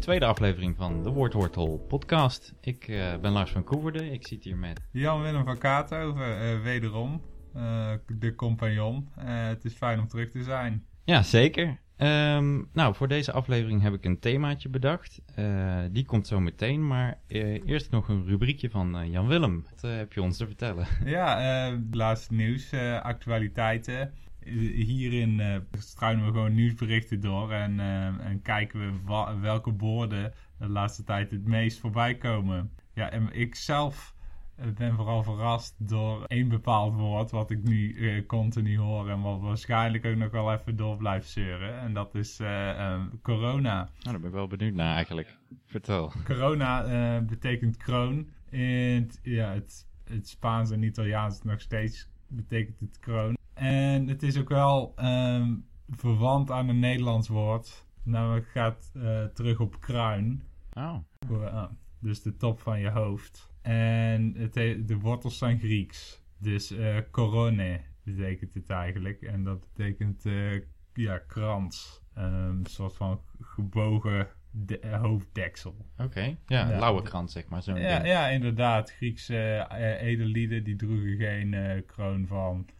tweede aflevering van de Woordwortel podcast. Ik eh, ben Lars van Koeverden, ik zit hier met... Jan-Willem van Kaathoven, eh, wederom, eh, de compagnon. Het is fijn om terug te zijn. Ja, zeker. Ehm, nou, voor deze aflevering heb ik een themaatje bedacht. Die komt zo meteen, maar eerst nog een rubriekje van Jan-Willem. Wat heb je ons te vertellen? Ja, laatste nieuws, actualiteiten. Hierin eh, struinen we gewoon nieuwsberichten door en, eh, en kijken we welke woorden de laatste tijd het meest voorbij komen. Ja, en ik zelf eh, ben vooral verrast door één bepaald woord wat ik nu continu hoor en wat waarschijnlijk ook nog wel even door blijft zeuren. En dat is corona. Nou, daar ben ik wel benieuwd naar eigenlijk. Vertel. Corona betekent kroon. In het, ja, het, het Spaans en Italiaans nog steeds betekent het kroon. En het is ook wel ehm, verwant aan een Nederlands woord. Namelijk gaat eh, terug op kruin. Oh, Uh, dus de top van je hoofd. En het he- de wortels zijn Grieks. Dus eh corone betekent het eigenlijk. En dat betekent eh, ja, krans. Ehm, een soort van gebogen de- eh, hoofddeksel. oké. Ja, Ja. lauwe krant zeg maar, zo'n Ja, ding. ja, inderdaad. Griekse eh, edellieden die droegen geen eh, kroon van eh,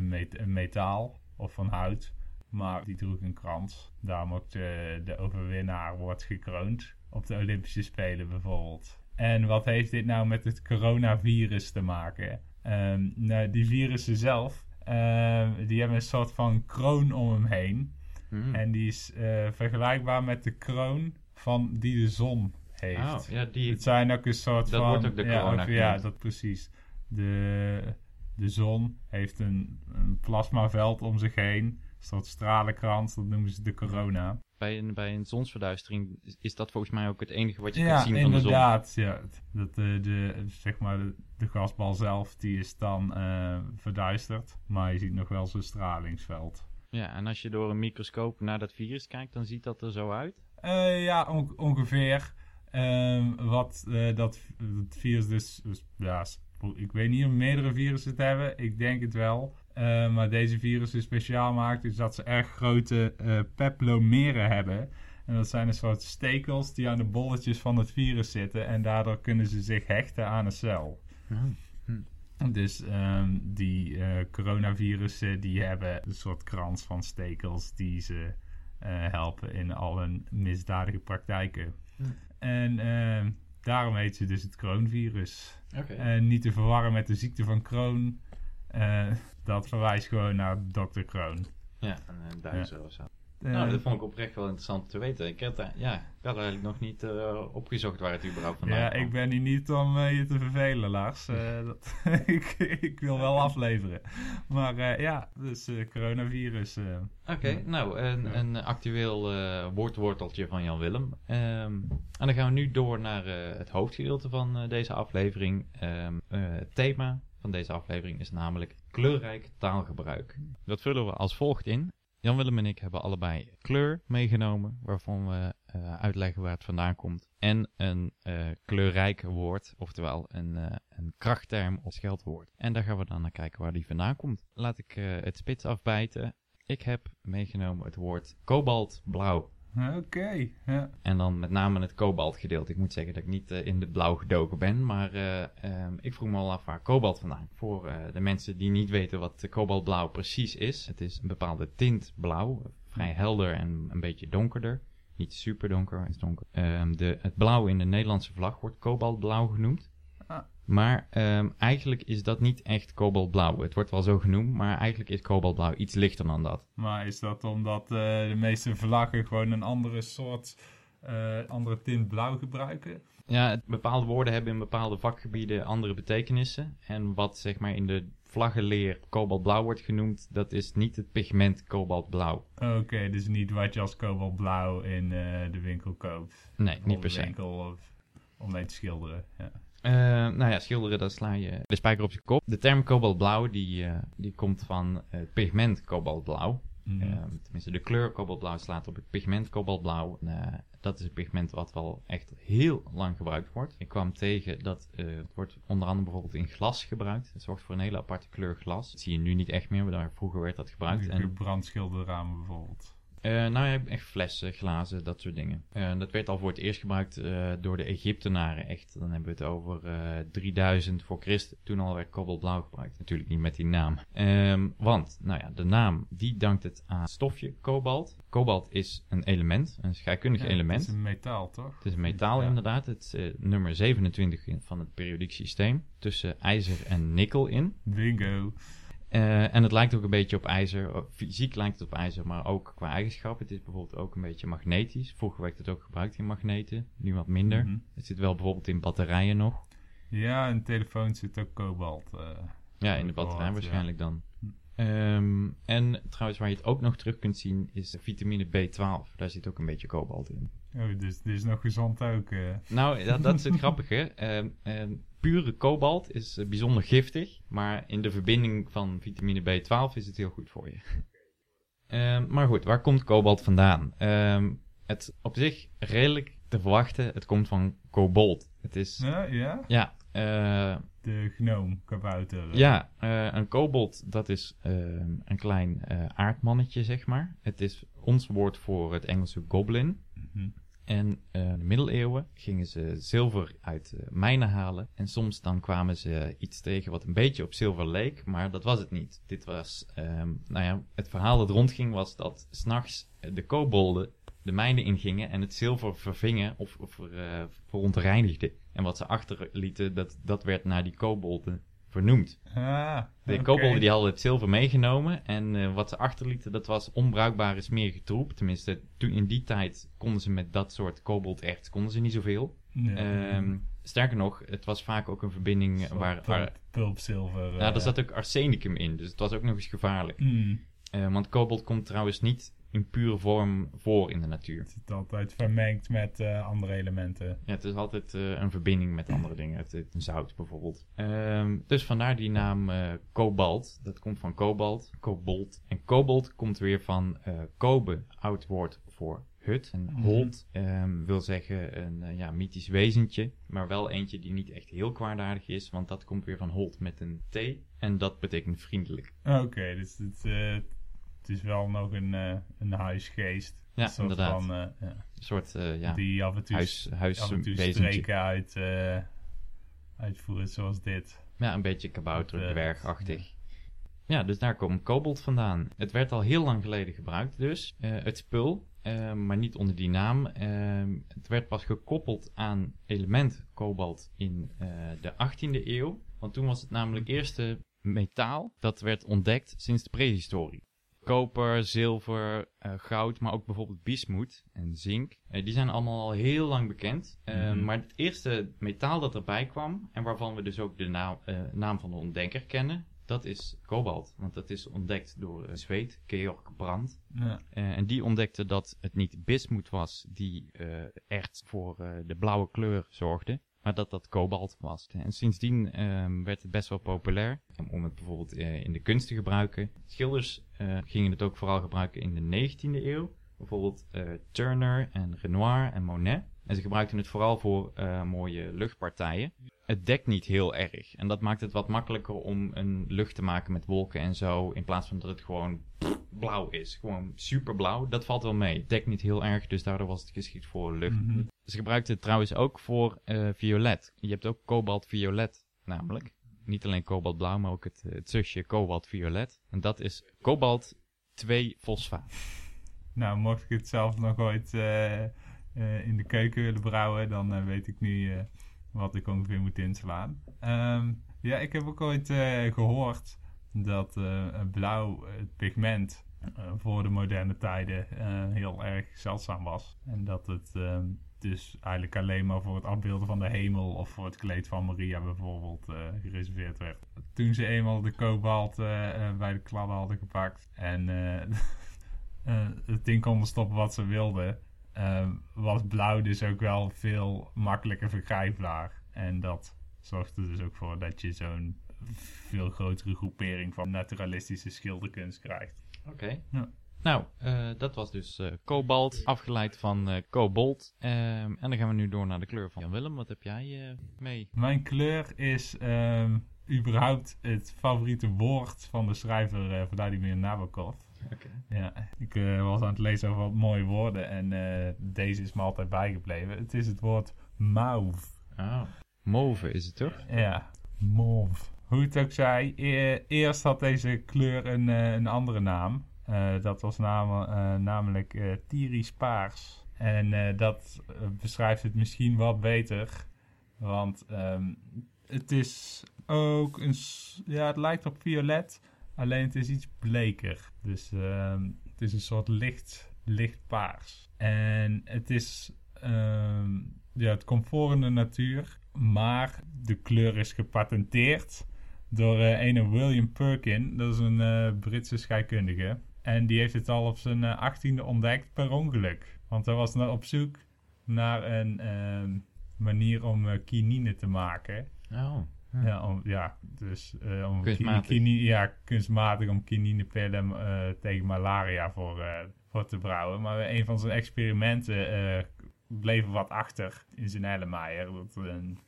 met- een metaal of van hout. Maar die droegen een krans. Daarom ook de, de overwinnaar wordt gekroond. Op de Olympische Spelen bijvoorbeeld. En wat heeft dit nou met het coronavirus te maken? Ehm, nou, die virussen zelf, ehm, die hebben een soort van kroon om hem heen. Hmm. En die is eh, vergelijkbaar met de kroon van die de zon heeft. Oh, ja, die... Het zijn ook een soort Dat van... wordt ook de ja, corona ook- ja, dat precies. De, de zon heeft een, een plasmaveld om zich heen. Een soort stralenkrans, dat noemen ze de corona. Bij een, bij een zonsverduistering is- dat volgens mij ook het enige wat je Ja, kunt zien van de zon. inderdaad. Ja, dat de, de, zeg maar de, de gasbal zelf, die is dan eh, verduisterd. Maar je ziet nog wel zijn stralingsveld. Ja, en als je door een microscoop naar dat virus kijkt, dan ziet dat er zo uit. Eh, ja, on- ongeveer. Ehm, wat eh, dat, dat virus dus, dus, ja, ik weet niet of meerdere virussen het hebben. Ik denk het wel. Eh, maar deze virus dus speciaal maakt, is dat ze erg grote eh peplomeren hebben. En dat zijn een soort stekels die aan de bolletjes van het virus zitten. En daardoor kunnen ze zich hechten aan een cel. Dus ehm, die eh, coronavirussen die hebben een soort krans van stekels die ze helpen in al hun misdadige praktijken. Hm. En ehm, daarom heet ze dus het kroonvirus. En niet te verwarren met de ziekte van Crohn. Eh, dat verwijst gewoon naar Dr. Kroon. Ja, een duizer of zo. Eh, Nou, dat vond ik oprecht wel interessant te weten. Ik had, daar- ja, ik had eigenlijk nog niet eh, opgezocht waar het überhaupt vandaan ja, kwam. ik ben hier niet om eh, je te vervelen, Lars. Eh, dat, ik, ik wil wel afleveren. Maar eh, ja, dus eh, coronavirus. eh. Oké, nou, een, Ja. een actueel eh woordworteltje van Jan Willem. Ehm, en dan gaan we nu door naar eh, het hoofdgedeelte van eh, deze aflevering. Ehm, eh, het thema van deze aflevering is namelijk kleurrijk taalgebruik. Dat vullen we als volgt in. Jan Willem en ik hebben allebei kleur meegenomen, waarvan we eh, uitleggen waar het vandaan komt. En een eh, kleurrijk woord, oftewel een, eh, een krachtterm of scheldwoord. En daar gaan we dan naar kijken waar die vandaan komt. Laat ik het spits afbijten. Ik heb meegenomen het woord kobaltblauw. Oké. ja. En dan met name het kobaltgedeelte. Ik moet zeggen dat ik niet eh, in het blauw gedoken ben. Maar eh, ehm, ik vroeg me al af waar kobalt vandaan. Voor eh, de mensen die niet weten wat kobaltblauw precies is. Het is een bepaalde tint blauw. Vrij helder en een beetje donkerder. Niet super donker, maar het is donker. Ehm, de, het blauw in de Nederlandse vlag wordt kobaltblauw genoemd. Ah. Maar ehm, eigenlijk is dat niet echt kobaltblauw. Het wordt wel zo genoemd, maar eigenlijk is kobaltblauw iets lichter dan dat. Maar is dat omdat eh, de meeste vlaggen gewoon een andere soort, eh, andere tint blauw gebruiken? Ja, bepaalde woorden hebben in bepaalde vakgebieden andere betekenissen. En wat zeg maar in de vlaggenleer kobaltblauw wordt genoemd, dat is niet het pigment kobaltblauw. Oké, dus niet wat je als kobaltblauw in eh, de winkel koopt. Nee, Of niet per se. winkel of, om mee te schilderen. Ja. Eh, nou ja, schilderen, dat sla je de spijker op je kop. De term kobaltblauw, die, eh, die komt van het pigment kobaltblauw. Mhm. Eh, tenminste, de kleur kobaltblauw slaat op het pigment kobaltblauw. Dat is een pigment wat wel echt heel lang gebruikt wordt. Ik kwam tegen dat het wordt onder andere bijvoorbeeld in glas gebruikt. Het zorgt voor een hele aparte kleur glas. Dat zie je nu niet echt meer, maar daar vroeger werd dat gebruikt. En brandschilderramen bijvoorbeeld. Eh, nou ja, echt flessen, glazen, dat soort dingen. Eh, dat werd al voor het eerst gebruikt eh, door de Egyptenaren. Echt, dan hebben we het over eh 3000 voor Christus. Toen al werd kobaltblauw gebruikt. Natuurlijk niet met die naam. Ehm, want, nou ja, de naam, die dankt het aan stofje kobalt. Kobalt is een element, een scheikundig Ja, element. Het is een metaal, toch? Het is een metaal Ja. inderdaad. Het is nummer 27 in- van het periodiek systeem. Tussen ijzer en nikkel in. Bingo. Eh, en het lijkt ook een beetje op ijzer. Oh, Fysiek lijkt het op ijzer, maar ook qua eigenschappen. Het is bijvoorbeeld ook een beetje magnetisch. Vroeger werd het ook gebruikt in magneten. Nu wat minder. Mhm. Het zit wel bijvoorbeeld in batterijen nog. Ja, een telefoon zit ook kobalt. eh. Ja, in de batterij waarschijnlijk dan. Hm. Ehm, en trouwens, waar je het ook nog terug kunt zien, is vitamine B12. Daar zit ook een beetje kobalt in. Oh, dus dit is nog gezond ook. eh. Nou, dat, dat is het grappige. Ehm, ehm, pure kobalt is eh, bijzonder giftig, maar in de verbinding van vitamine B12 is het heel goed voor je. Ehm, maar goed, waar komt kobalt vandaan? Ehm, het op zich redelijk te verwachten, het komt van kobold. Het is, Ja, ja? ja, eh, De gnoom, kabouter. ja eh, een kobold dat is ehm, een klein aardmannetje, zeg maar. Het is ons woord voor het Engelse goblin. Mhm. En eh, in de middeleeuwen gingen ze zilver uit eh, mijnen halen. En soms dan kwamen ze iets tegen wat een beetje op zilver leek, maar dat was het niet. Dit was, ehm, nou ja, het verhaal dat rondging was dat s'nachts de kobolden de mijnen ingingen en het zilver vervingen of, of eh, verontreinigden. En wat ze achterlieten, dat, dat werd naar die kobolden vernoemd. Ah, De oké. kobolden die hadden het zilver meegenomen. En eh, wat ze achterlieten, dat was onbruikbare smerige troep. Tenminste, toen in die tijd konden ze met dat soort kobolderts konden ze niet zoveel. Ja. Ehm, sterker nog, het was vaak ook een verbinding Zo'n waar... pulp- pulpzilver. nou, eh. daar zat ook arsenicum in, dus het was ook nog eens gevaarlijk. Mm. Eh, want kobold komt trouwens niet in pure vorm voor in de natuur. Het zit altijd vermengd met eh, andere elementen. Ja, het is altijd eh, een verbinding met andere dingen. Het, het- een zout bijvoorbeeld. Ehm, dus vandaar die naam eh kobalt. Dat komt van kobalt, kobold. En kobold komt weer van kobe, oud woord voor hut. En Mhm. holt ehm, wil zeggen een ja, mythisch wezentje. Maar wel eentje die niet echt heel kwaadaardig is. Want dat komt weer van holt met een T. En dat betekent vriendelijk. Oké, dus het, het is wel nog een, eh een huisgeest. Ja, Een soort inderdaad. Van, eh, ja, Een soort eh, ja, Die af en toe, huis, af en toe huiswezentje. streken uit, uitvoeren zoals dit. Ja, een beetje kabouter, Dat, dwergachtig. Ja, dus daar komt kobold vandaan. Het werd al heel lang geleden gebruikt dus, het spul, maar niet onder die naam. Het werd pas gekoppeld aan element kobalt in de 18e eeuw. Want toen was het namelijk het eerste metaal dat werd ontdekt sinds de prehistorie. Koper, zilver, eh, goud, maar ook bijvoorbeeld bismuth en zink. Eh, die zijn allemaal al heel lang bekend. Eh, Mhm. Maar het eerste metaal dat erbij kwam, en waarvan we dus ook de naam, naam van de ontdekker kennen, dat is kobalt. Want dat is ontdekt door een Zweed, Georg Brandt. Ja. En die ontdekte dat het niet bismuth was die echt voor de blauwe kleur zorgde, maar dat dat kobalt was. En sindsdien ehm, werd het best wel populair om- het bijvoorbeeld eh, in de kunst te gebruiken. Schilders eh, gingen het ook vooral gebruiken in de 19e eeuw. Bijvoorbeeld eh, Turner en Renoir en Monet. En ze gebruikten het vooral voor mooie luchtpartijen. Het dekt niet heel erg. En dat maakt het wat makkelijker om een lucht te maken met wolken en zo. In plaats van dat het gewoon blauw is. Gewoon super blauw. Dat valt wel mee. Het dekt niet heel erg, dus daardoor was het geschikt voor lucht. Mhm. Ze gebruikten het trouwens ook voor eh, violet. Je hebt ook kobalt-violet namelijk. Niet alleen kobaltblauw, maar ook het, eh, het zusje kobalt-violet. En dat is kobalt 2-fosfaat. Nou, mocht ik het zelf nog ooit eh, in de keuken willen brouwen, dan weet ik nu wat ik ongeveer moet inslaan. Ehm, ja, ik heb ook ooit eh, gehoord dat blauw, het pigment, voor de moderne tijden heel erg zeldzaam was. En dat het ehm, dus eigenlijk alleen maar voor het afbeelden van de hemel of voor het kleed van Maria bijvoorbeeld eh, gereserveerd werd. Toen ze eenmaal de kobalt eh, bij de kladden hadden gepakt en het in konden stoppen wat ze wilden, was blauw dus ook wel veel makkelijker vergrijpbaar. En dat zorgt er dus ook voor dat je zo'n veel grotere groepering van naturalistische schilderkunst krijgt. Oké. Ja. Nou, eh, dat was dus eh kobalt, afgeleid van eh kobold. Ehm, en dan gaan we nu door naar de kleur van Jan Willem. Wat heb jij mee? Mijn kleur is ehm, überhaupt het favoriete woord van de schrijver uh, Vladimir Nabokov. Oké. Ja, ik was aan het lezen over wat mooie woorden en deze is me altijd bijgebleven. Het is het woord mauve. Oh. Mauve is het toch? Ja, mauve. Hoe het ook zij, e- eerst had deze kleur een, een andere naam. Eh, dat was eh, namelijk eh Tyrisch paars. En eh, dat eh, beschrijft het misschien wat beter. Want ehm, het is ook een... Ja, het lijkt op violet. Alleen het is iets bleker. Dus ehm, het is een soort licht, licht paars. En het is... ehm, ja, het komt voor in de natuur. Maar de kleur is gepatenteerd door eh ene William Perkin. Dat is een eh, Britse scheikundige. En die heeft het al op zijn eh, achttiende ontdekt per ongeluk. Want hij was nou op zoek naar een ehm, manier om eh, quinine te maken. Oh. Ja, om, ja dus eh, om Kunstmatig. ki- kini- ja, kunstmatig om kininepillen tegen malaria voor, voor te brouwen. Maar een van zijn experimenten bleef wat achter in zijn hellemeier. Dat een,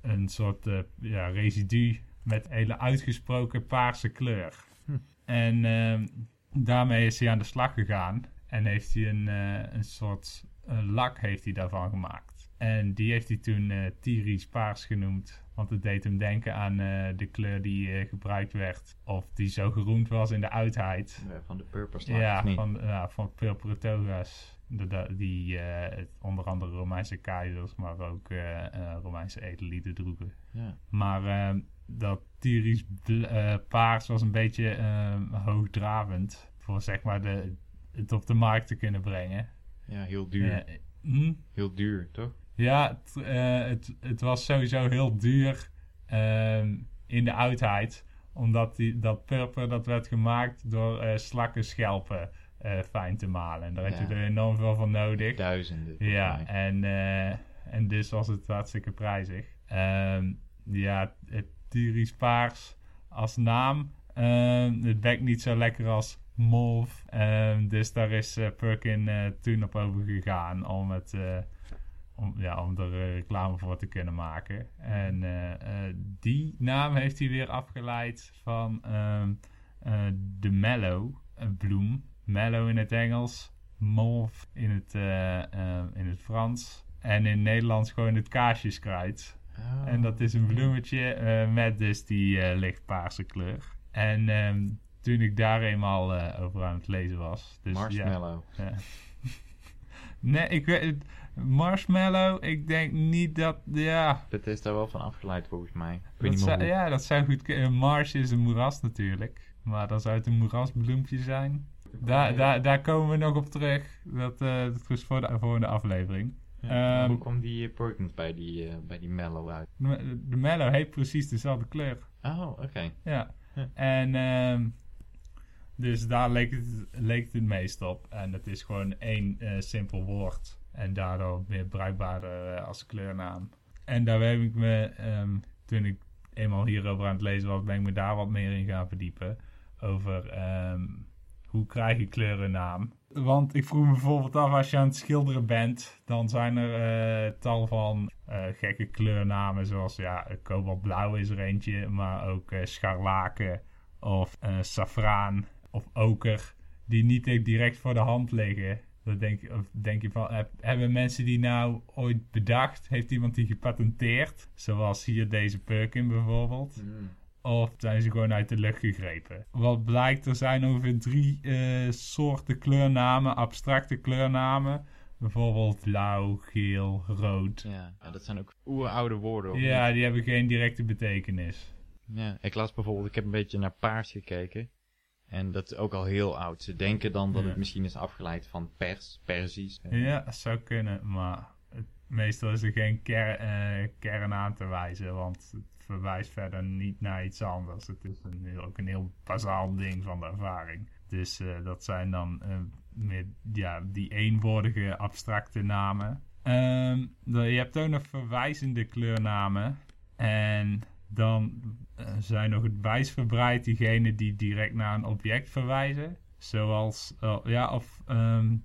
een soort ja, residu met hele uitgesproken paarse kleur. Hm. En ehm, daarmee is hij aan de slag gegaan en heeft hij een, eh, een soort eh, lak heeft hij daarvan gemaakt. En die heeft hij toen eh Tyrisch paars genoemd. Want het deed hem denken aan eh, de kleur die gebruikt werd. Of die zo geroemd was in de oudheid. Ja, Van de purperslag, Ja, van, ja, van purperen toga's. Die onder andere Romeinse keizer, maar ook Romeinse edelieden droegen. Ja. Maar eh, dat Tyrisch eh, paars was een beetje eh, hoogdravend. Voor zeg maar de, het op de markt te kunnen brengen. ja, heel duur. Eh, hm? Heel duur, toch? Ja, het, het, het was sowieso heel duur ehm, in de oudheid. Omdat die, dat purper dat werd gemaakt door slakkenschelpen eh, fijn te malen. En daar had je Ja. er enorm veel van nodig. Duizenden. Ja, en, en dus was het hartstikke prijzig. Ehm, ja, het Tyrisch paars als naam. ehm, het bekt niet zo lekker als mauve. Ehm, dus daar is eh, Perkin eh, toen op over gegaan om, het, eh, om, ja, om er reclame voor te kunnen maken. En die naam heeft hij weer afgeleid van ehm, eh, de mallow een bloem. Mallow in het Engels, mauve in het, in het Frans. En in Nederlands gewoon het kaarsjeskruid. Oh. En dat is een bloemetje eh, met dus die eh, lichtpaarse kleur. En ehm, toen ik daar eenmaal eh, over aan het lezen was. Dus, Marshmallow. Ja, ja. nee, ik weet het. Marshmallow, ik denk niet dat. Ja, Dat is daar wel van afgeleid volgens mij. Ik weet dat niet meer zou, hoe. ja dat zou goed kunnen. Marsh is een moeras natuurlijk. Maar dan zou het een moerasbloempje zijn. Daar, daar, daar komen we nog op terug. Dat, eh, dat is voor de volgende aflevering. Ja, maar Ehm, hoe kwam die eh, Perkins bij die, eh, bij die Mellow uit? De, de Mellow heeft precies dezelfde kleur. Oh, oké. Ja. Ja. En ehm, dus daar leek het, leek het het meest op. En het is gewoon één eh, simpel woord. En daardoor meer bruikbaarder als kleurnaam. En daar heb ik me, ehm, toen ik eenmaal hierover aan het lezen was, ben ik me daar wat meer in gaan verdiepen. Over hoe krijg je kleurennaam. Want ik vroeg me bijvoorbeeld af, als je aan het schilderen bent, dan zijn er eh, tal van eh, gekke kleurnamen. Zoals ja, kobaltblauw is er eentje, maar ook eh, scharlaken of safraan of oker. Die niet echt direct voor de hand liggen. Dan denk, je- of denk je van, heb- hebben mensen die nou ooit bedacht? Heeft iemand die gepatenteerd? Zoals hier deze Perkin bijvoorbeeld. Mm. Of zijn ze gewoon uit de lucht gegrepen? Wat blijkt, er zijn ongeveer drie eh, soorten kleurnamen, abstracte kleurnamen. Bijvoorbeeld blauw, geel, rood. Ja. ja, dat zijn ook oeroude woorden. of Ja, niet? die hebben geen directe betekenis. ja. Ik las bijvoorbeeld, ik heb een beetje naar paars gekeken. En dat is ook al heel oud. Ze denken dan dat Ja. het misschien is afgeleid van pers, persisch. Ja, zou kunnen, maar meestal is er geen ker, eh, kern aan te wijzen, want het verwijst verder niet naar iets anders. Het is een, heel- ook een heel bazaal ding van de ervaring. Dus eh, dat zijn dan eh, meer ja, die eenwoordige abstracte namen. Ehm, dan- je hebt ook nog verwijzende kleurnamen. En dan zijn nog het wijsverbreid diegenen die direct naar een object verwijzen. Zoals, eh, ja, of ehm,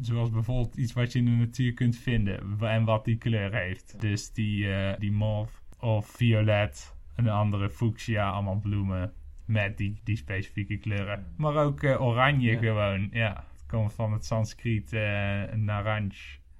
zoals bijvoorbeeld iets wat je in de natuur kunt vinden en wat die kleur heeft. Dus die, eh, die mauve of violet, een andere fuchsia, allemaal bloemen. met die, die specifieke kleuren. Maar ook eh, oranje Ja. gewoon, ja. Het komt van het Sanskriet uh, naranj.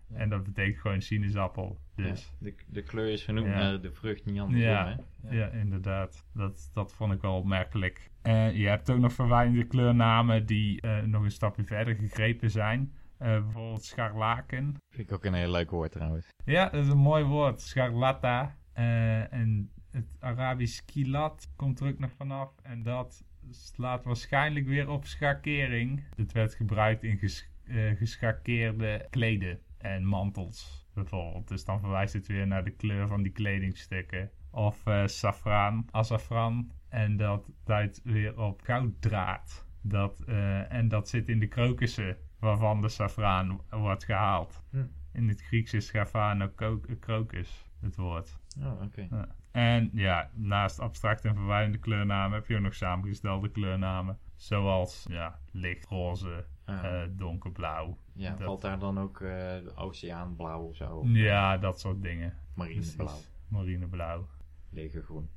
Ja. En dat betekent gewoon sinaasappel. Dus Ja, de, de kleur is genoemd Ja. naar de vrucht, niet andersom. Ja. Hè? ja, inderdaad. Dat, dat vond ik wel opmerkelijk. Je hebt ook nog verwijzende kleurnamen die nog een stapje verder gegrepen zijn. Eh, bijvoorbeeld scharlaken. Vind ik ook een heel leuk woord trouwens. Ja, dat is een mooi woord. Scharlata. Eh, en het Arabisch kilat komt er ook nog vanaf. En dat slaat waarschijnlijk weer op schakering. Het werd gebruikt in ges eh, geschakeerde kleden en mantels bijvoorbeeld. Dus dan verwijst het weer naar de kleur van die kledingstukken. Of eh safraan, azafran. En dat duidt weer op gouddraad. Dat, en dat zit in de krokussen waarvan de safraan wordt gehaald. Hm. In het Grieks is schafano krokus het woord. Oh, oké. Ja. En ja, naast abstracte en verwijzende kleurnamen heb je ook nog samengestelde kleurnamen. Zoals ja, lichtroze, Ah, eh, donkerblauw. ja, dat- valt daar dan ook de oceaanblauw of zo? Ja, dat soort dingen. Marineblauw. Marineblauw. legergroen.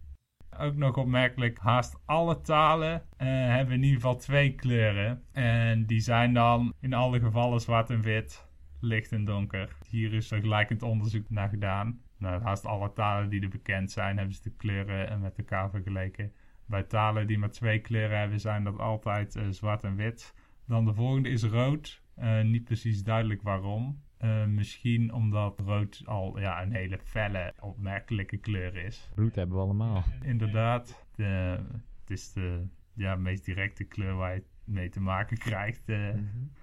Ook nog opmerkelijk, haast alle talen eh, hebben in ieder geval twee kleuren. En die zijn dan in alle gevallen zwart en wit, licht en donker. Hier is vergelijkend onderzoek naar gedaan. Nou, haast alle talen die er bekend zijn, hebben ze de kleuren eh, met elkaar vergeleken. Bij talen die maar twee kleuren hebben, zijn dat altijd eh, zwart en wit. Dan de volgende is rood. Niet precies duidelijk waarom. Eh, misschien omdat rood al ja, een hele felle, opmerkelijke kleur is. Bloed hebben we allemaal. Inderdaad, de, het is de ja, meest directe kleur waar je mee te maken krijgt. eh.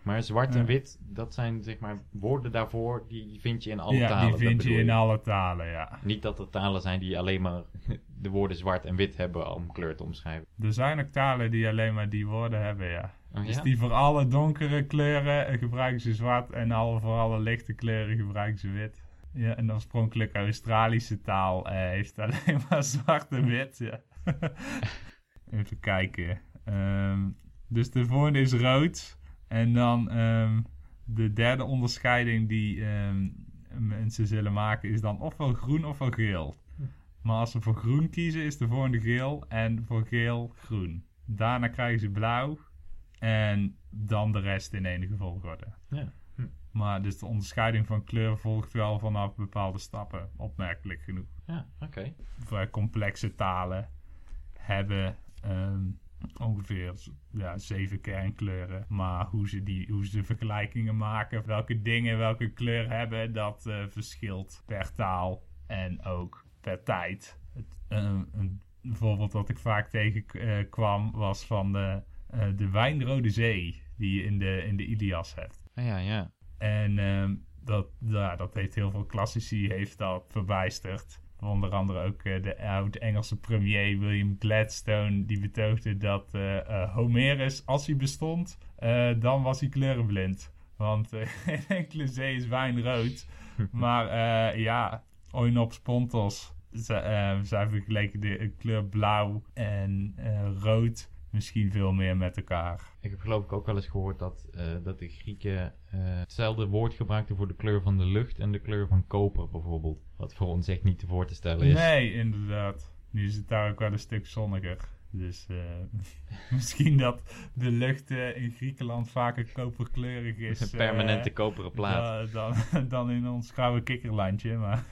Maar zwart en Ja. wit, dat zijn zeg maar woorden daarvoor, die vind je in alle ja, talen. die dat vind je in alle talen, ja. Niet dat er talen zijn die alleen maar de woorden zwart en wit hebben om kleur te omschrijven. Er zijn ook talen die alleen maar die woorden hebben, ja. Oh, Dus die voor alle donkere kleuren gebruiken ze zwart en alle, voor alle lichte kleuren gebruiken ze wit. Ja, een oorspronkelijk Australische taal eh, heeft alleen maar zwart en wit, ja. Even kijken. Ehm, dus de volgende is rood. En dan ehm, de derde onderscheiding die ehm, mensen zullen maken is dan ofwel groen ofwel geel. Maar als ze voor groen kiezen is de volgende geel en voor geel groen. Daarna krijgen ze blauw en dan de rest in enige volgorde. Ja. Maar dus de onderscheiding van kleur volgt wel vanaf bepaalde stappen, opmerkelijk genoeg. Ja, oké. Complexe talen hebben ehm, ongeveer ja, zeven kernkleuren. Maar hoe ze, die, hoe ze vergelijkingen maken, welke dingen welke kleur hebben, dat eh, verschilt per taal en ook per tijd. Het, eh, een voorbeeld dat ik vaak tegenkwam was van de, eh, de wijnrode zee die je in de, in de Ilias hebt. Ah, ja, ja. En ehm, dat, ja, dat heeft heel veel klassici heeft dat verbijsterd. Onder andere ook eh, de oud-Engelse premier William Gladstone. Die betoogde dat eh, eh, Homerus, als hij bestond, eh, dan was hij kleurenblind. Want eh, geen enkele zee is wijnrood. maar eh, ja, Oinops Pontos. Ze, eh, zij vergeleken de kleur blauw en eh, rood misschien veel meer met elkaar. Ik heb geloof ik ook wel eens gehoord dat, eh, dat de Grieken eh, hetzelfde woord gebruikten voor de kleur van de lucht en de kleur van koper bijvoorbeeld. Wat voor ons echt niet te voor te stellen is. Nee, inderdaad. Nu is het daar ook wel een stuk zonniger. Dus eh, misschien dat de lucht in Griekenland vaker koperkleurig is. Een permanente koperen plaat. da- dan, dan in ons gouden kikkerlandje. Maar,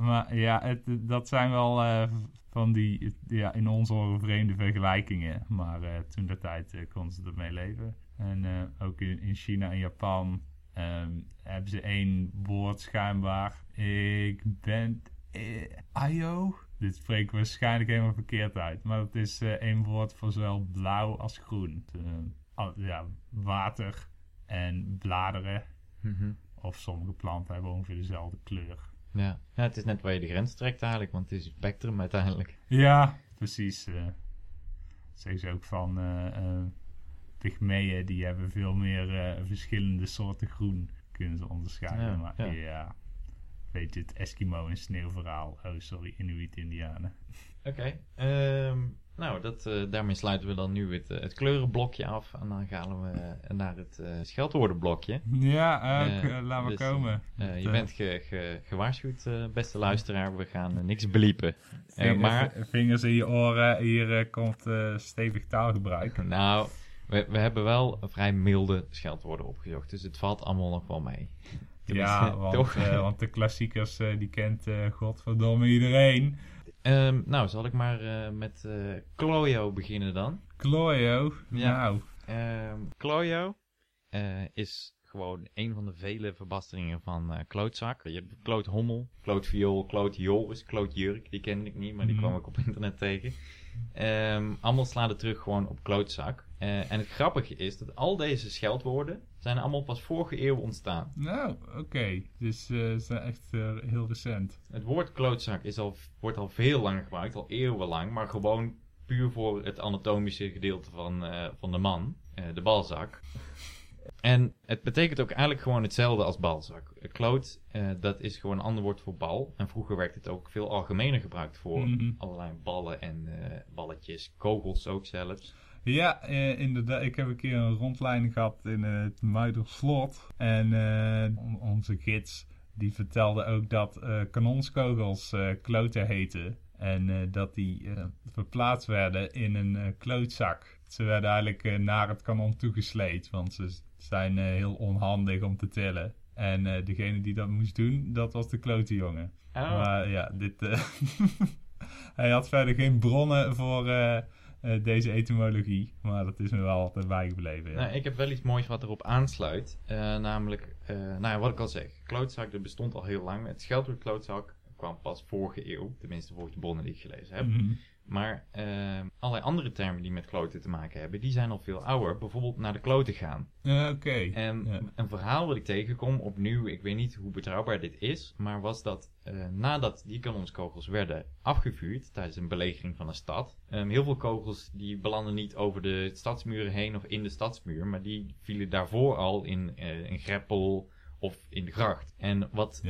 maar ja, het, dat zijn wel eh, van die ja, in onze oren vreemde vergelijkingen. Maar eh, toen de tijd eh, konden ze ermee leven. En ook in, in China en Japan ehm, hebben ze één woord schijnbaar. Ik ben eh, Ayo. Dit spreek ik waarschijnlijk helemaal verkeerd uit. Maar het is één woord voor zowel blauw als groen. Ja, water en bladeren. Mhm. Of sommige planten hebben ongeveer dezelfde kleur. Ja. ja, het is net waar je de grens trekt eigenlijk, want het is een spectrum uiteindelijk. Ja, precies. eh zeggen ze ook van pygmeeën, die hebben veel meer eh, verschillende soorten groen. Kunnen ze onderscheiden. Ja, maar ja. ja. Weet je, het Eskimo en sneeuwverhaal. Oh, sorry, Inuit-Indianen. Oké. ehm, Nou, dat, eh, daarmee sluiten we dan nu het, eh, het kleurenblokje af. En dan gaan we eh, naar het scheldwoordenblokje. Ja, k- laat maar dus, komen. Je bent ge, ge- gewaarschuwd, beste luisteraar. We gaan niks beliepen. Eh, ving- maar, Vingers in je oren, hier komt stevig taalgebruik. nou, we, we hebben wel vrij milde scheldwoorden opgezocht. Dus het valt allemaal nog wel mee. Ja, want, toch? eh, want de klassiekers, eh, die kent eh, godverdomme iedereen. Ehm, nou, zal ik maar eh, met eh Klojo beginnen dan. Klojo, Ja. nou, Ehm Klojo eh, is gewoon een van de vele verbasteringen van eh, klootzak. Je hebt kloothommel, klootviool, klootjoris, klootjurk. Die kende ik niet, maar die Mhm. kwam ik op internet tegen. Ehm, allemaal slaan terug gewoon op klootzak. Eh, en het grappige is dat al deze scheldwoorden zijn allemaal pas vorige eeuw ontstaan. nou, oké. Dus eh, ze zijn echt eh, heel recent. Het woord klootzak is al, wordt al veel langer gebruikt, al eeuwenlang, maar gewoon puur voor het anatomische gedeelte van, van de man, de balzak. En het betekent ook eigenlijk gewoon hetzelfde als balzak. Kloot, dat is gewoon een ander woord voor bal. En vroeger werd het ook veel algemener gebruikt voor Mhm. allerlei ballen en balletjes, kogels ook zelfs. Ja, eh, inderdaad. Ik heb een keer een rondleiding gehad in het Muiderslot. En eh, on- onze gids die vertelde ook dat eh, kanonskogels eh, kloten heten. En dat die verplaatst werden in een klootzak. Ze werden eigenlijk naar het kanon toegesleed. Want ze zijn heel onhandig om te tillen. En degene die dat moest doen, dat was de klote jongen. Oh, Maar ja, dit. hij had verder geen bronnen voor eh, deze etymologie. Maar dat is me wel altijd bijgebleven. Ja. Nou, ik heb wel iets moois wat erop aansluit. Eh, namelijk, eh, nou ja, wat ik al zeg. Klootzak, dat bestond al heel lang. Het scheldwoord klootzak kwam pas vorige eeuw. Tenminste, volgens de bronnen die ik gelezen heb. Mhm. Maar eh, allerlei andere termen die met kloten te maken hebben, die zijn al veel ouder. Bijvoorbeeld naar de kloten gaan. Eh, Oké. En een verhaal wat ik tegenkom, opnieuw, ik weet niet hoe betrouwbaar dit is, maar was dat eh, nadat die kanonskogels werden afgevuurd tijdens een belegering van een stad, ehm, heel veel kogels die belanden niet over de stadsmuren heen of in de stadsmuur, maar die vielen daarvoor al in eh, een greppel of in de gracht. En wat.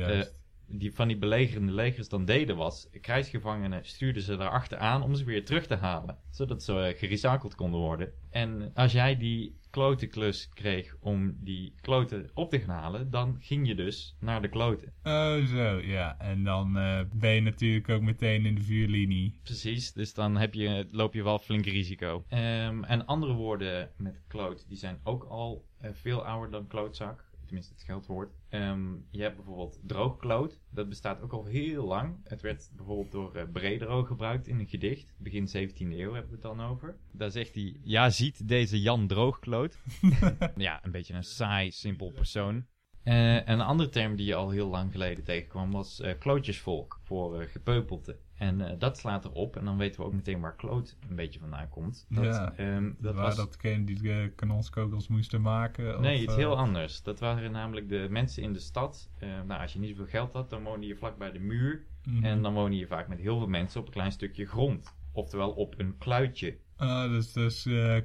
Die van die belegerende legers dan deden was, krijgsgevangenen stuurden ze daarachter aan om ze weer terug te halen, zodat ze eh, gerecycled konden worden. En als jij die klotenklus kreeg om die kloten op te gaan halen, dan ging je dus naar de kloten. Oh, zo, ja. En dan eh, ben je natuurlijk ook meteen in de vuurlinie. Precies, dus dan heb je, loop je wel flink risico. Ehm, en andere woorden met kloot, die zijn ook al eh, veel ouder dan klootzak. Tenminste, het scheldwoord. Ehm, je hebt bijvoorbeeld droogkloot. Dat bestaat ook al heel lang. Het werd bijvoorbeeld door eh, Bredero gebruikt in een gedicht. Begin 17e eeuw hebben we het dan over. Daar zegt hij, ja ziet deze Jan Droogkloot. ja, een beetje een saai, simpel persoon. En een andere term die je al heel lang geleden tegenkwam was eh, klootjesvolk voor eh, gepeupelte. En eh, dat slaat erop en dan weten we ook meteen waar kloot een beetje vandaan komt. Dat, Ja. ehm, dat Waar was... dat degene die de kanonskogels moesten maken? Nee, of, iets eh, heel anders. Dat waren namelijk de mensen in de stad. Eh, nou, als je niet zoveel geld had, dan woonde je vlak bij de muur. mhm. En dan woonde je vaak met heel veel mensen op een klein stukje grond. Oftewel op een kluitje. Ah, dus dus eh,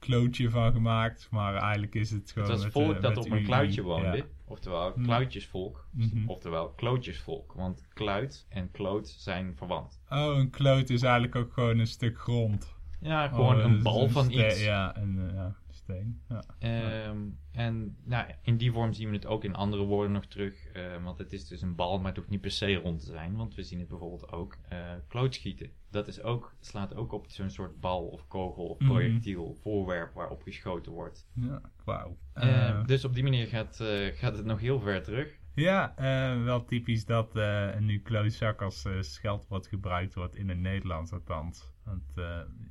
klootje van gemaakt, maar eigenlijk is het gewoon... Het was met, volk eh, dat op een ui- kluitje ui. woonde. Ja. Oftewel Hmm. kluitjesvolk. Mhm. Oftewel klootjesvolk. Want kluit en kloot zijn verwant. Oh, een kloot is eigenlijk ook gewoon een stuk grond. Ja, gewoon Oh, een bal van iets. Ja, een eh, ja, Ja. Ehm, en nou, in die vorm zien we het ook in andere woorden nog terug. eh, want het is dus een bal, maar het hoeft niet per se rond te zijn. Want we zien het bijvoorbeeld ook eh klootschieten. Dat is ook, slaat ook op zo'n soort bal of kogel of Mhm. projectiel, voorwerp waarop geschoten wordt. ja, wauw. Eh, Eh, dus op die manier gaat, eh, gaat het nog heel ver terug. Ja, wel typisch dat nu klootzak als eh, scheldwoord gebruikt wordt in het Nederlands althans. Want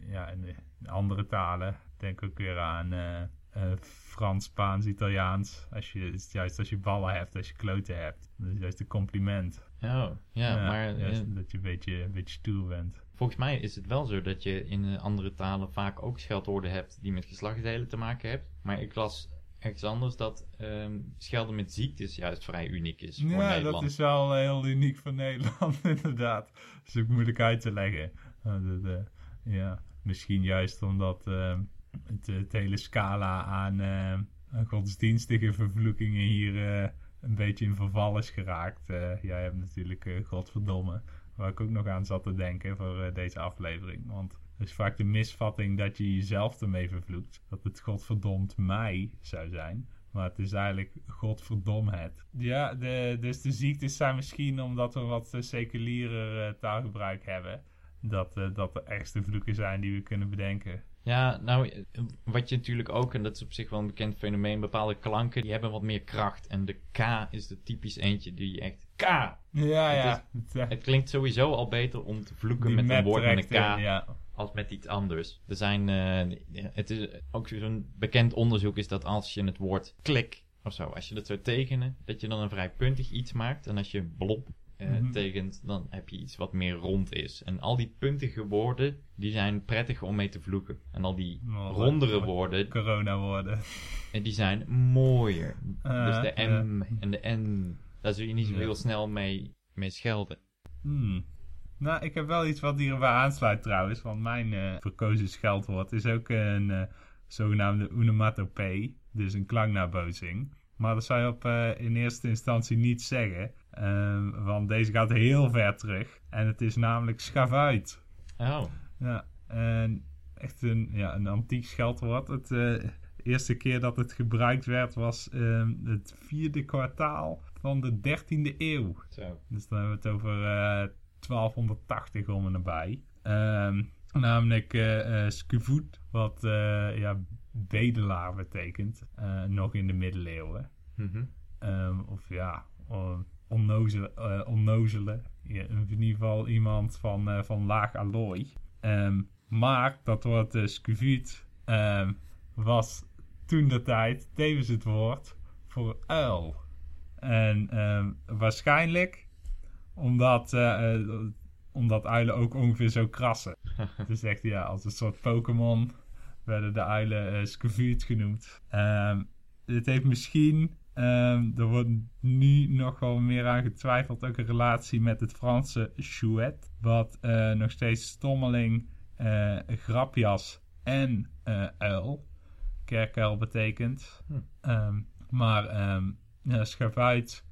ja, in, de- in andere talen, denk ook weer aan eh, eh, Frans, Spaans, Italiaans. Als je, is juist als je ballen hebt, als je kloten hebt. Dat is juist een compliment. Oh, ja, maar juist eh, dat je een beetje, een beetje stoer bent. volgens mij is het wel zo dat je in andere talen vaak ook scheldwoorden hebt die met geslachtsdelen te maken hebben. Maar ik las ergens anders dat ehm, schelden met ziektes juist vrij uniek is voor Ja, Nederland. dat is wel heel uniek voor Nederland, inderdaad. Dat is ook moeilijk uit te leggen. Uh, ja, misschien juist omdat eh, het, het hele scala aan, eh, godsdienstige vervloekingen hier eh, een beetje in verval is geraakt. Eh, jij hebt natuurlijk eh, godverdomme. waar ik ook nog aan zat te denken voor eh, deze aflevering. Want er is vaak de misvatting dat je jezelf ermee vervloekt. Dat het godverdomd mij zou zijn. Maar het is eigenlijk godverdom het. Ja, de, dus de ziektes zijn misschien omdat we wat seculierer taalgebruik hebben. Dat, uh, dat de ergste vloeken zijn die we kunnen bedenken. Ja, nou, wat je natuurlijk ook, en dat is op zich wel een bekend fenomeen, bepaalde klanken die hebben wat meer kracht. En de K is de typisch eentje die echt K. Ja, het ja. Is, het klinkt sowieso al beter om te vloeken met een woord met een K. In, ja. Als met iets anders. Er zijn, uh, het is ook zo'n bekend onderzoek is dat als je het woord klik of zo, als je dat zou tekenen, dat je dan een vrij puntig iets maakt. En als je blob uh, mm-hmm. tekent, dan heb je iets wat meer rond is. En al die puntige woorden, die zijn prettig om mee te vloeken. En al die oh, rondere woorden, corona woorden, die zijn mooier. Uh, dus de M uh. en de N, daar zul je niet zo heel snel mee, mee schelden. Hmm. Nou, ik heb wel iets wat hierbij aansluit trouwens. Want mijn verkozen scheldwoord is ook een zogenaamde onomatopee. Dus een klanknabootsing. Maar dat zou je op, in eerste instantie niet zeggen. Um, want deze gaat heel ver terug. En het is namelijk schavuit. Oh. Ja, en echt een, ja, een antiek scheldwoord. Het, de eerste keer dat het gebruikt werd was um, het vierde kwartaal van de 13e eeuw. Zo. Dus dan hebben we het over 1280 om en nabij. Um, namelijk uh, uh, wat uh, ja, bedelaar betekent. nog in de middeleeuwen. Um, of ja, onnozelen. onnozelen. Ja, in ieder geval iemand van, van laag allooi. Um, maar dat woord uh, skevoet was toen de tijd tevens het woord voor uil. En waarschijnlijk omdat, uh, omdat uilen ook ongeveer zo krassen. dus echt, ja, als een soort Pokémon werden de uilen uh, genoemd. Dit heeft misschien, um, er wordt nu nog wel meer aan getwijfeld, ook een relatie met het Franse chouette. Wat uh, nog steeds stommeling, grapjas en uil, kerkuil betekent. Hm. Um, maar um, ja, schavuit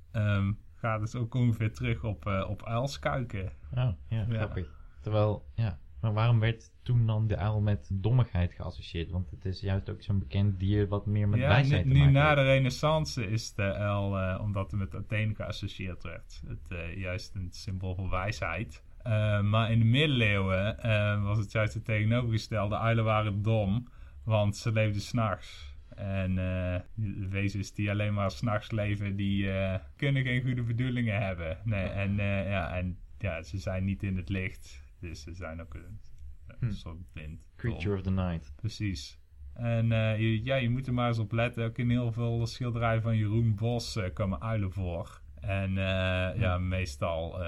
gaat het ook ongeveer terug op, uh, op uilskuiken. Oh, ja, grappig. Terwijl, ja, maar waarom werd toen dan de uil met dommigheid geassocieerd? Want het is juist ook zo'n bekend dier wat meer met ja, wijsheid nu, te maken nu na de renaissance is de uil, uh, omdat het met Athene geassocieerd werd, het, uh, juist een symbool voor wijsheid. Uh, maar in de middeleeuwen was het juist het tegenovergestelde. Uilen waren dom, want ze leefden s'nachts. En uh, wezens die alleen maar s'nachts leven, die uh, kunnen geen goede bedoelingen hebben. Nee, en, uh, ja, en ja, ze zijn niet in het licht. Dus ze zijn ook een, Hm. soort blind. Creature of the night. Precies. En je, ja, je moet er maar eens op letten. Ook in heel veel schilderijen van Jeroen Bos komen uilen voor. En ja. ja, meestal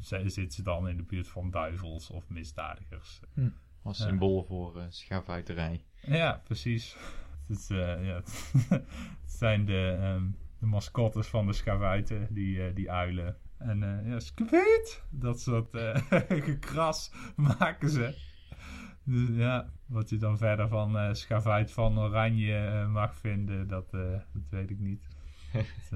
zitten ze dan in de buurt van duivels of misdadigers. Hm. Als symbool voor schavuiterij. Ja, precies. Het, uh, ja, het zijn de, um, de mascottes van de schavuiten, die, uh, die uilen. En uh, ja, schavuit! Dat soort gekras maken ze. Dus ja, wat je dan verder van schavuit van oranje mag vinden, dat, dat weet ik niet. het,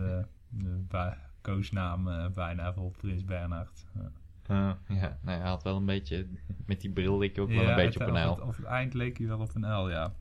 de koosnaam bijna voor Prins Bernhard. Ja. Uh, ja, nou, hij had wel een beetje, met die bril leek ook ja, wel een beetje het, op een uil. Op het, op het eind leek hij wel op een uil, ja.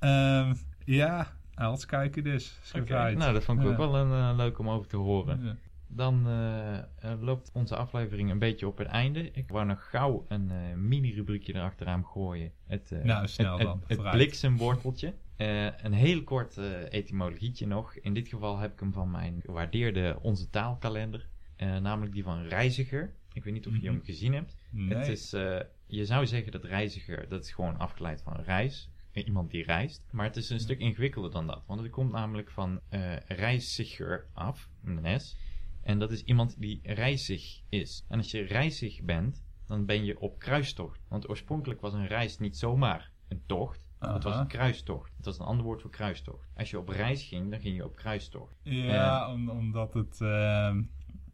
um, ja, uilskijken dus. Okay. Nou, dat vond ik ook wel een, uh, leuk om over te horen. Dan uh, loopt onze aflevering een beetje op het einde. Ik wou nog gauw een uh, mini-rubriekje erachteraan gooien. Het, nou, snel het, dan. Het, het bliksemworteltje. een heel kort etymologietje nog. In dit geval heb ik hem van mijn gewaardeerde Onze Taalkalender. Uh, namelijk die van reiziger. Ik weet niet of je hem gezien hebt. Nee. Het is, uh, je zou zeggen dat reiziger, dat is gewoon afgeleid van reis. Iemand die reist. Maar het is een stuk ingewikkelder dan dat. Want het komt namelijk van uh, reiziger af, met een S. En dat is iemand die reizig is. En als je reizig bent, dan ben je op kruistocht. Want oorspronkelijk was een reis niet zomaar een tocht. Aha. Het was een kruistocht. Het was een ander woord voor kruistocht. Als je op reis ging, dan ging je op kruistocht. Ja, om, omdat het... Uh,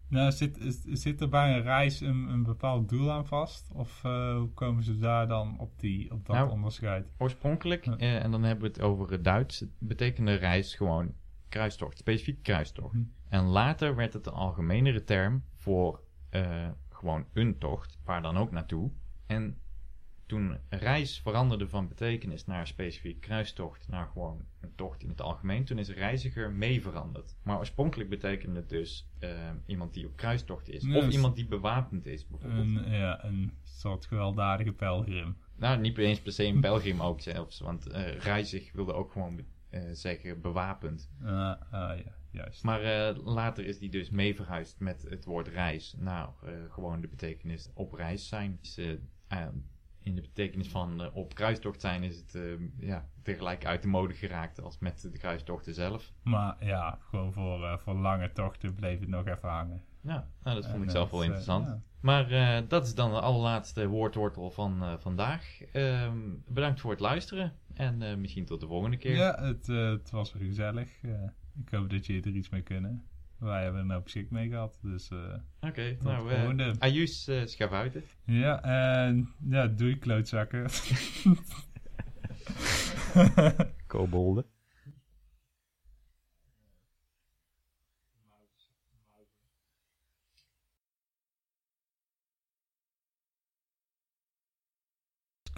nou, zit, zit er bij een reis een, een bepaald doel aan vast? Of uh, hoe komen ze daar dan op, die, op dat nou, onderscheid? Oorspronkelijk, uh, en dan hebben we het over het Duits, betekende reis gewoon kruistocht. Specifiek kruistocht. Hm. En later werd het een algemenere term voor eh, gewoon een tocht, waar dan ook naartoe. En toen reis veranderde van betekenis naar specifiek kruistocht, naar gewoon een tocht in het algemeen, toen is reiziger mee veranderd. Maar oorspronkelijk betekende het dus eh, iemand die op kruistocht is, of dus- iemand die bewapend is bijvoorbeeld. Een, ja, een soort gewelddadige pelgrim. Nou, niet eens per se een pelgrim ook zelfs, want eh reizig wilde ook gewoon eh, zeggen bewapend. Ah, ah, ja, juist. Maar later is die dus mee verhuisd met het woord reis eh, gewoon de betekenis op reis zijn. Dus, in de betekenis van eh, op kruistocht zijn is het eh, ja, tegelijk uit de mode geraakt als met de kruistochten zelf. Maar ja, gewoon voor, eh, voor lange tochten bleef het nog even hangen. Ja, nou, dat vond ik zelf wel interessant. ja. Maar dat is dan de allerlaatste woordwortel van vandaag. Ehm, bedankt voor het luisteren en misschien tot de volgende keer. Ja, het, het was weer gezellig. Ik hoop dat jullie er iets mee kunnen. Wij hebben er nou schik mee gehad. Dus eh, Oké, nou, eh volgende. Ajus uh, schavuiten. Ja, en ja, doei klootzakken. Kobolden.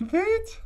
Kwijt?